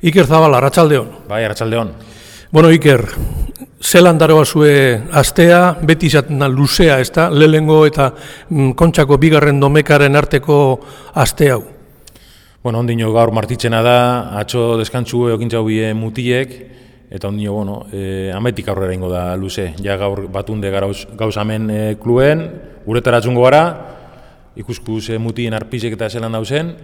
Iker Zabal, Arratxaldeon. Bai, Arratxaldeon. Bueno, Iker, zelan daroa zue astea, beti izaten luzea, ez da, lehengo eta mm, kontxako bigarren domekaren arteko aste hau. Bueno, ondino gaur martitzena da, atxo deskantzu egintza bie mutiek, eta ondino, bueno, e, ametik aurrera ingo da luze. Ja gaur batunde gauz, gauz amen e, kluen, uretara gara, ikuskuz e, mutien arpizek eta zelan dauzen,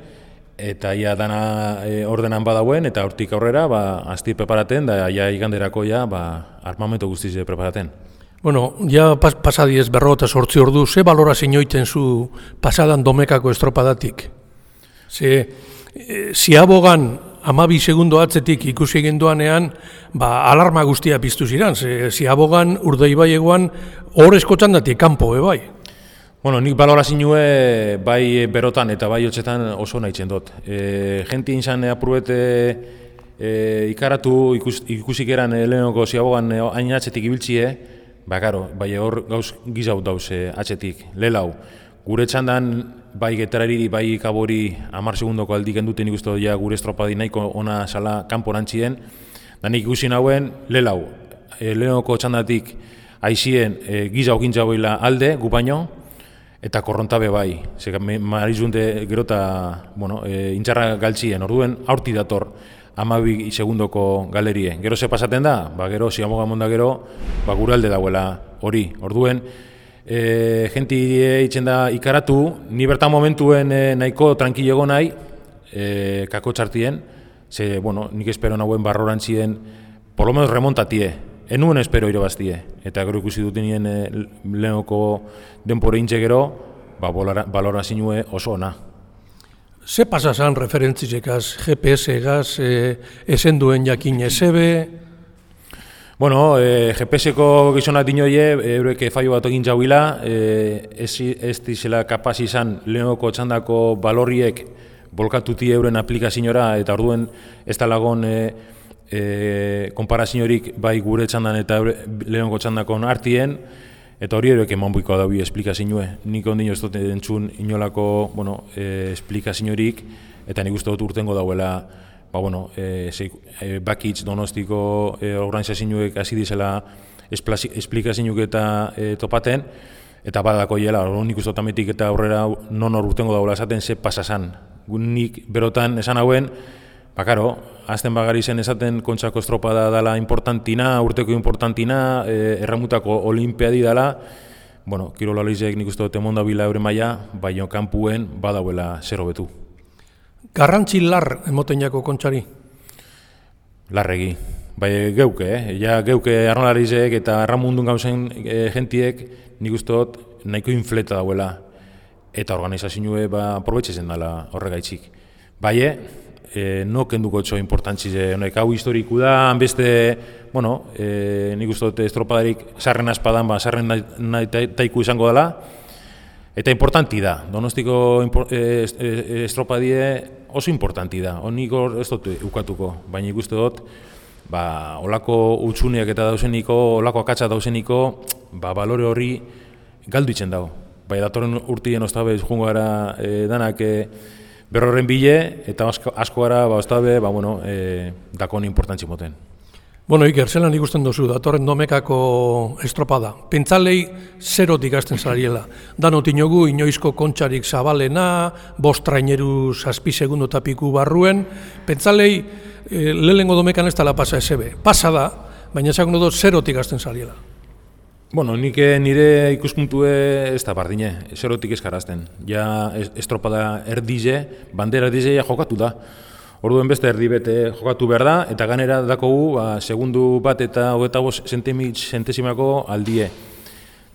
eta ia dana e, ordenan badauen, eta hortik aurrera, ba, asti preparaten, da ja iganderako ja, ba, armamento guztiz preparaten. Bueno, ja pas, pasadiez berrota sortzi ordu, ze balora inoiten zu pasadan domekako estropadatik? Ze, e, ziabogan amabi segundo atzetik ikusi egin duanean, ba, alarma guztia piztu ziren, ze, ziabogan urdei bai egoan, txandatik kanpo, e bai? Bueno, nik balorazioe bai berotan eta bai hotxetan oso nahi dut. E, Genti inzan apurubete e, ikaratu ikus, ikusik eran lehenoko ziabogan hain atxetik ibiltzie, ba, karo, bai hor gauz gizau dauz e, atxetik, lelau. Gure txandan bai getarari, bai kabori amar segundoko aldik enduten ikustu ja gure estropadi nahiko ona sala kanporantzien, da nik ikusi nauen lelau. E, lehenoko txandatik aizien e, gizau alde, gu baino, eta korrontabe bai. Zeka, marizunte gero eta, bueno, e, intxarra galtzien, orduen, aurti dator amabi segundoko galerie. Gero ze pasaten da, ba, gero, ziamoga monda gero, ba, gure alde dagoela hori. Orduen, e, jenti eitzen da ikaratu, ni bertan momentuen e, nahiko tranquilego nahi, e, kako txartien, ze, bueno, nik espero nagoen barrorantzien, por lo menos remontatie, enuen espero irabaztie. Eta gero ikusi dut nien e, lehenoko denpore intxe gero, ba, balora zinue oso ona. Ze pasa zan referentzizekaz, GPS-egaz, e, esen duen jakin SB? Bueno, e, GPS-eko gizona dinoie, eureke faio bat egin jauila, e, ez, ez dizela kapaz izan lehenoko txandako balorriek bolkatuti euren aplikaziora, eta orduen ez da lagon e, e, konparaziorik bai gure txandan eta lehenko txandakon artien, eta hori eroek eman buiko da bi esplikazioe. Nik ondino ez dut entzun inolako bueno, e, esplikaziorik, eta nik uste dut urtengo dauela ba, bueno, e, zei, e, bakitz donostiko e, organizazioek hasi dizela esplikazioek eta e, topaten, eta badako hiela, nik uste dut eta aurrera non hor urtengo daula esaten ze pasasan. Nik berotan esan hauen, Bakaro, azten bagari zen esaten kontsako estropada dala importantina, urteko importantina, e, erramutako olimpiadi dala, bueno, kirola lehizek nik uste dute monda bila eure maia, baina kanpuen badauela zer hobetu. Garrantzi lar emoten jako kontsari? Larregi, bai geuke, eh? ja geuke arnolarizek eta erramundun gauzen e, gentiek nik uste dut nahiko infleta dauela eta organizazioe ba, probetxezen dela horregaitzik. Bai, e, no kenduko txo importantzi honek. Hau historiku da, beste, bueno, e, nik uste dute estropadarik sarren aspadan, ba, sarren nahi, taiku izango dela, eta importanti da, donostiko e, e, estropadie oso importanti da, honik ez dut ukatuko, baina ikuste dut, ba, olako utxuneak eta dauzeniko, olako akatsa dauzeniko, ba, balore horri galdu itzen dago. Bai, datorren urtien oztabe, jungo gara e, danak, e, berroren bile, eta asko, asko gara, ba, ostabe, ba, bueno, e, dakon importantzi moten. Bueno, Iker, zelan ikusten duzu, datorren domekako estropada. Pentzalei zerotik ikasten zariela. Dano tinogu, inoizko kontxarik zabalena, bost traineru zazpi segundo tapiku barruen. Pentzalei, e, lehengo domekan ez tala pasa SB. Pasa da, baina esagun dut zerotik ikasten zariela. Bueno, nik nire ikuspuntue ez da bardine, eserotik eskarazten. Ja estropada erdize, bandera erdize ja jokatu da. Orduen beste erdi bete jokatu behar da, eta ganera dako gu, ba, segundu bat eta hogeta bost sentesimako aldie.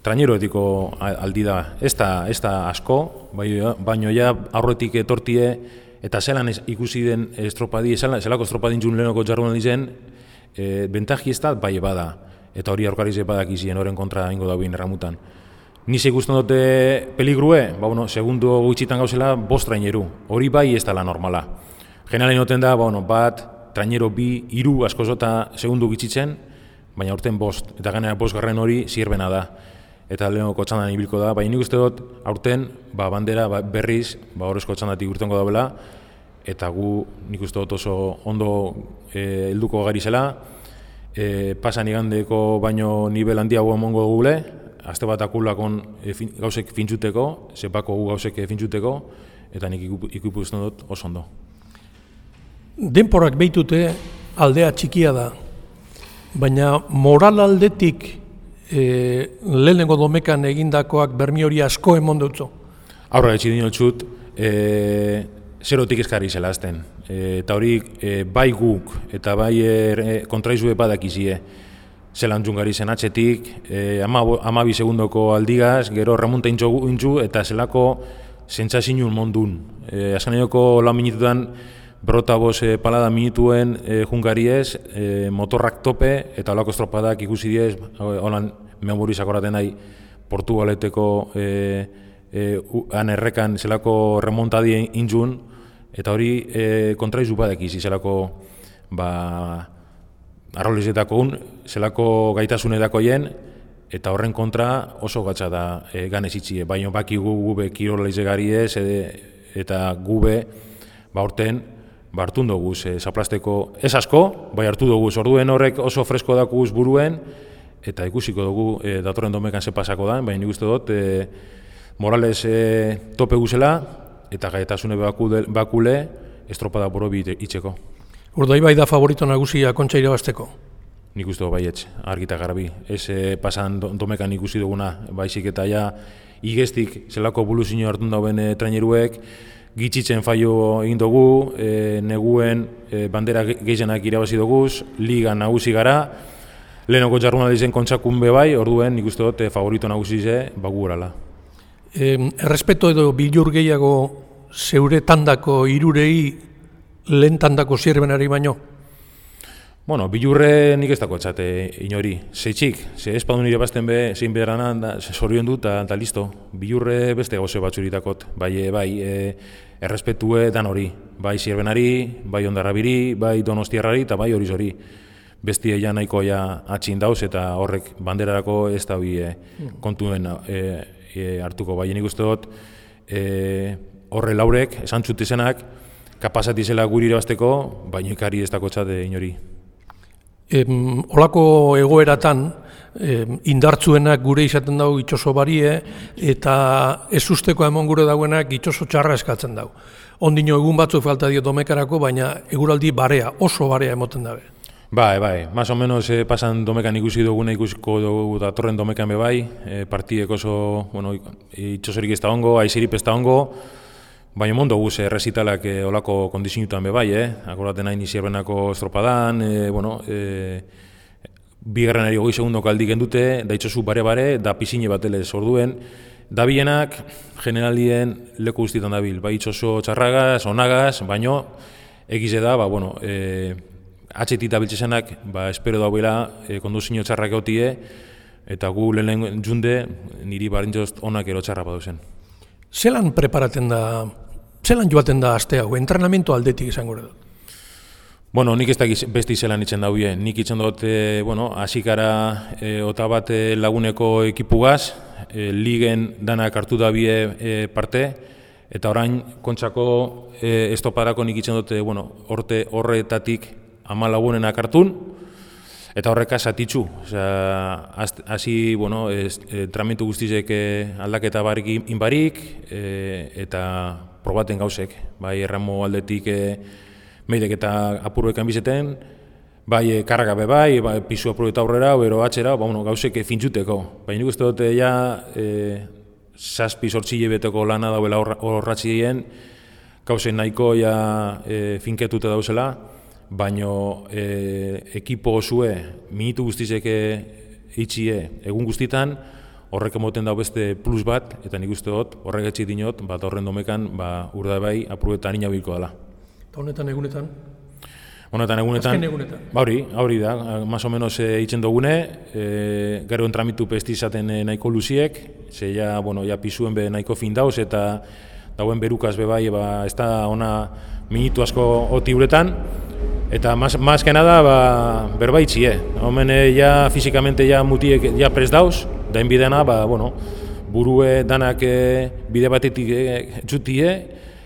Trainero etiko aldi da. Ez da, ez da asko, bai, baino ja aurretik etortie, eta zelan ikusi den estropadi, zelako estropadin jun lehenoko jarruan dizen, e, bentaji ez da, bai bada eta hori aurkari zepadak izien horren kontra ingo dagoen erramutan. Ni ikusten dute peligrue, ba, bueno, segundu gutxitan gauzela, bost traineru. Hori bai ez dela normala. Generalen noten da, ba, bueno, bat, trainero bi, iru asko zota segundu gitzitzen, baina urten bost, eta ganera bost garren hori zirbena da. Eta lehenoko txandan ibilko da, baina nik uste dut, aurten, ba, bandera ba, berriz, ba, horrezko txandatik urtengo dagoela, eta gu nik uste dut oso ondo e, helduko gari zela, e, pasan igandeko baino nivel handiago emongo gule, azte bat akulakon e, fin, gauzek fintzuteko, zepako gu gauzek fintzuteko, eta nik ikupuzten dut oso ondo. Denporak behitute aldea txikia da, baina moral aldetik e, lehenengo domekan egindakoak bermi hori asko emon dutzu? Aurra etxi dino txut, e, zerotik eskarri zela azten. E, eta hori e, bai guk eta bai e, kontraizue badakizie zelan jungari zen atxetik, e, ama, ama segundoko aldigaz, gero remunta intzu, eta zelako zentzazinun mondun. E, Azkan egoko lau minututan, brota boz e, palada minutuen e, jungariez, e, motorrak tope, eta olako estropadak ikusi diez, holan memoriz akoraten nahi, Portugaleteko e, e, han errekan zelako remontadi injun, eta hori e, kontra izu badak izi zelako ba, arrolizetako un, zelako gaitasunetako jen, eta horren kontra oso gatsa da e, ganez itxie, baina baki gu gube kirola izegari ez, eta gube ba horten, ba dugu e, zaplasteko ez asko, bai hartu dugu. Orduen horrek oso fresko dakuz buruen, eta ikusiko dugu e, datorren domekan ze pasako da, baina nik uste dut, e, Morales e, tope guzela, eta gaetasune bakule, estropada borobi itxeko. Urdai bai da favorito nagusia kontxa irabazteko? Nik uste dut baietz, argita garbi. Ez e, pasan domekan ikusi duguna, baizik eta ja igestik zelako buluzio hartun dauen e, traineruek, gitzitzen faio egin dugu, e, neguen e, bandera gehienak irabazi dugu, liga nagusi gara, lehenoko jarrunalizen kontsakun bai, orduen nik uste dut e, favorito nagusi ze, bagu E, errespeto edo bilur gehiago zeure tandako irurei lehen tandako zirbenari baino? Bueno, bilurre nik ez dako etxate inori. Zeitxik, ze espadun nire bazten be, zein beharana, da, zorion dut, eta listo. Bilurre beste gauze batzuritakot. Bai, e, bai, e, errespetue dan hori. Bai zirbenari, bai ondarrabiri, bai donostiarrari, eta bai hori zori. Bestia ja nahiko ja atxin dauz, eta horrek banderarako ez da e, kontuen e, e, hartuko bai nik uste dut e, horre laurek, esan txut izenak, kapasati zela guri irabazteko, baina ikari ez dako txate inori. Em, olako egoeratan, em, indartzuenak gure izaten dago itxoso barie, eta ez usteko emon gure dauenak itxoso txarra eskatzen dago. Ondino egun batzu falta dio domekarako, baina eguraldi barea, oso barea emoten dabe. Bai, bai, más o menos eh, pasan domekan ikusi duguna ikusiko dugu da torren domekan be bai, eh, partidek oso, bueno, itxosorik ez da ongo, aizirip ez da ongo, baina mondo guz eh, resitalak eh, olako kondizinutan be bai, eh? akoraten nahi nizierbenako estropadan, eh, bueno, eh, bigarren ari goi segundo kaldi gendute, da itxosu bare-bare, da pisine batelez orduen, da bienak generalien leku guztietan dabil, bai itxoso txarragaz, onagaz, baino, egize da, ba, bueno, eh, atxetit abiltzesenak, ba, espero dauela e, konduzio txarrak egotie, eta gu lehen junde niri barintzost onak ero txarra zen. Zelan preparaten da, zelan joaten da aste hau, entrenamento aldetik izango da? Bueno, nik ez da besti zelan itzen daude. Nik itzen dut, e, bueno, asikara e, ota bat e, laguneko ekipugaz, e, ligen danak hartu da bie e, parte, eta orain kontsako e, estoparako nik itzen dut, bueno, orte horretatik ama lagunenak hartun, eta horreka satitzu. Hasi, bueno, ez, e, tramitu guztizek e, aldaketa barik inbarik, e, eta probaten gauzek. Bai, erramo aldetik e, meidek eta apurbekan bizeten, bai, e, karraga be bai, bai, pisu apurbetan aurrera, ero atxera, ba, bueno, gauzek e, fintzuteko. Bai, nik uste dute, ja, e, saspi sortxile beteko lana dauela horratxien, gauzen nahiko ja e, finketuta dauzela, baino e, ekipo osue minutu guztizeke itxie egun guztitan, horrek emoten dago beste plus bat, eta nik uste dut, horrek etxik dinot, bat horren domekan, ba, urda bai, apuruetan ina bilko dela. Eta honetan egunetan? Honetan egunetan, Azken egunetan. Ba hori, hori da, más o menos e, itzen dugune, e, gero entramitu pesti izaten e, nahiko luziek, ze ja, bueno, ja pisuen be nahiko fin dauz, eta dauen berukaz be bai, ba, ez da ona minutu asko oti uretan, Eta más que nada, ba, berbaitzi, eh? Homen, ja, fizikamente, ja, mutiek, ja, prest dauz, da inbidena, ba, bueno, burue danak e, bide batetik e, txutie,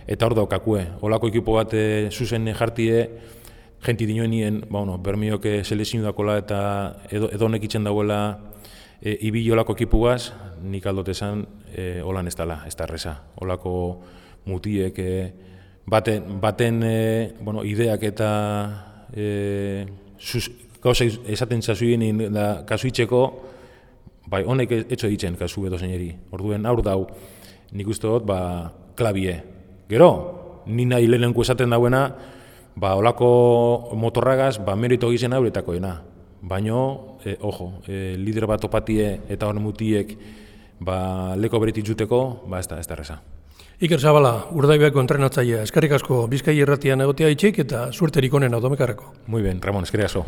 eta hor daukakue. Olako ekipo bat e, zuzen jartie, jenti dinoenien, ba, bueno, bermioke selezinu dakola eta edo, edo itzen dauela e, ibi olako ekipugaz, nik aldot esan, e, holan ez dala, ez da reza. Olako mutiek, e, baten, baten e, bueno, ideak eta e, sus, gauza esaten zazuien da kasuitzeko, bai, honek etxo ditzen kasu edo zeineri. Orduen aur dau, nik uste dut, ba, klabie. Gero, ni nahi lehenenko esaten dauena, ba, olako motorragaz, ba, merito gizen auretakoena. Baino, e, ojo, e, lider bat opatie eta hor mutiek ba, leko beretit juteko, ba, ez da, ez da reza. Iker Zabala, urdaibeako entrenatzaia, eskerrik asko bizkai erratian egotea itxik eta suerterik onena domekarreko. Muy bien, Ramon, eskerrik asko.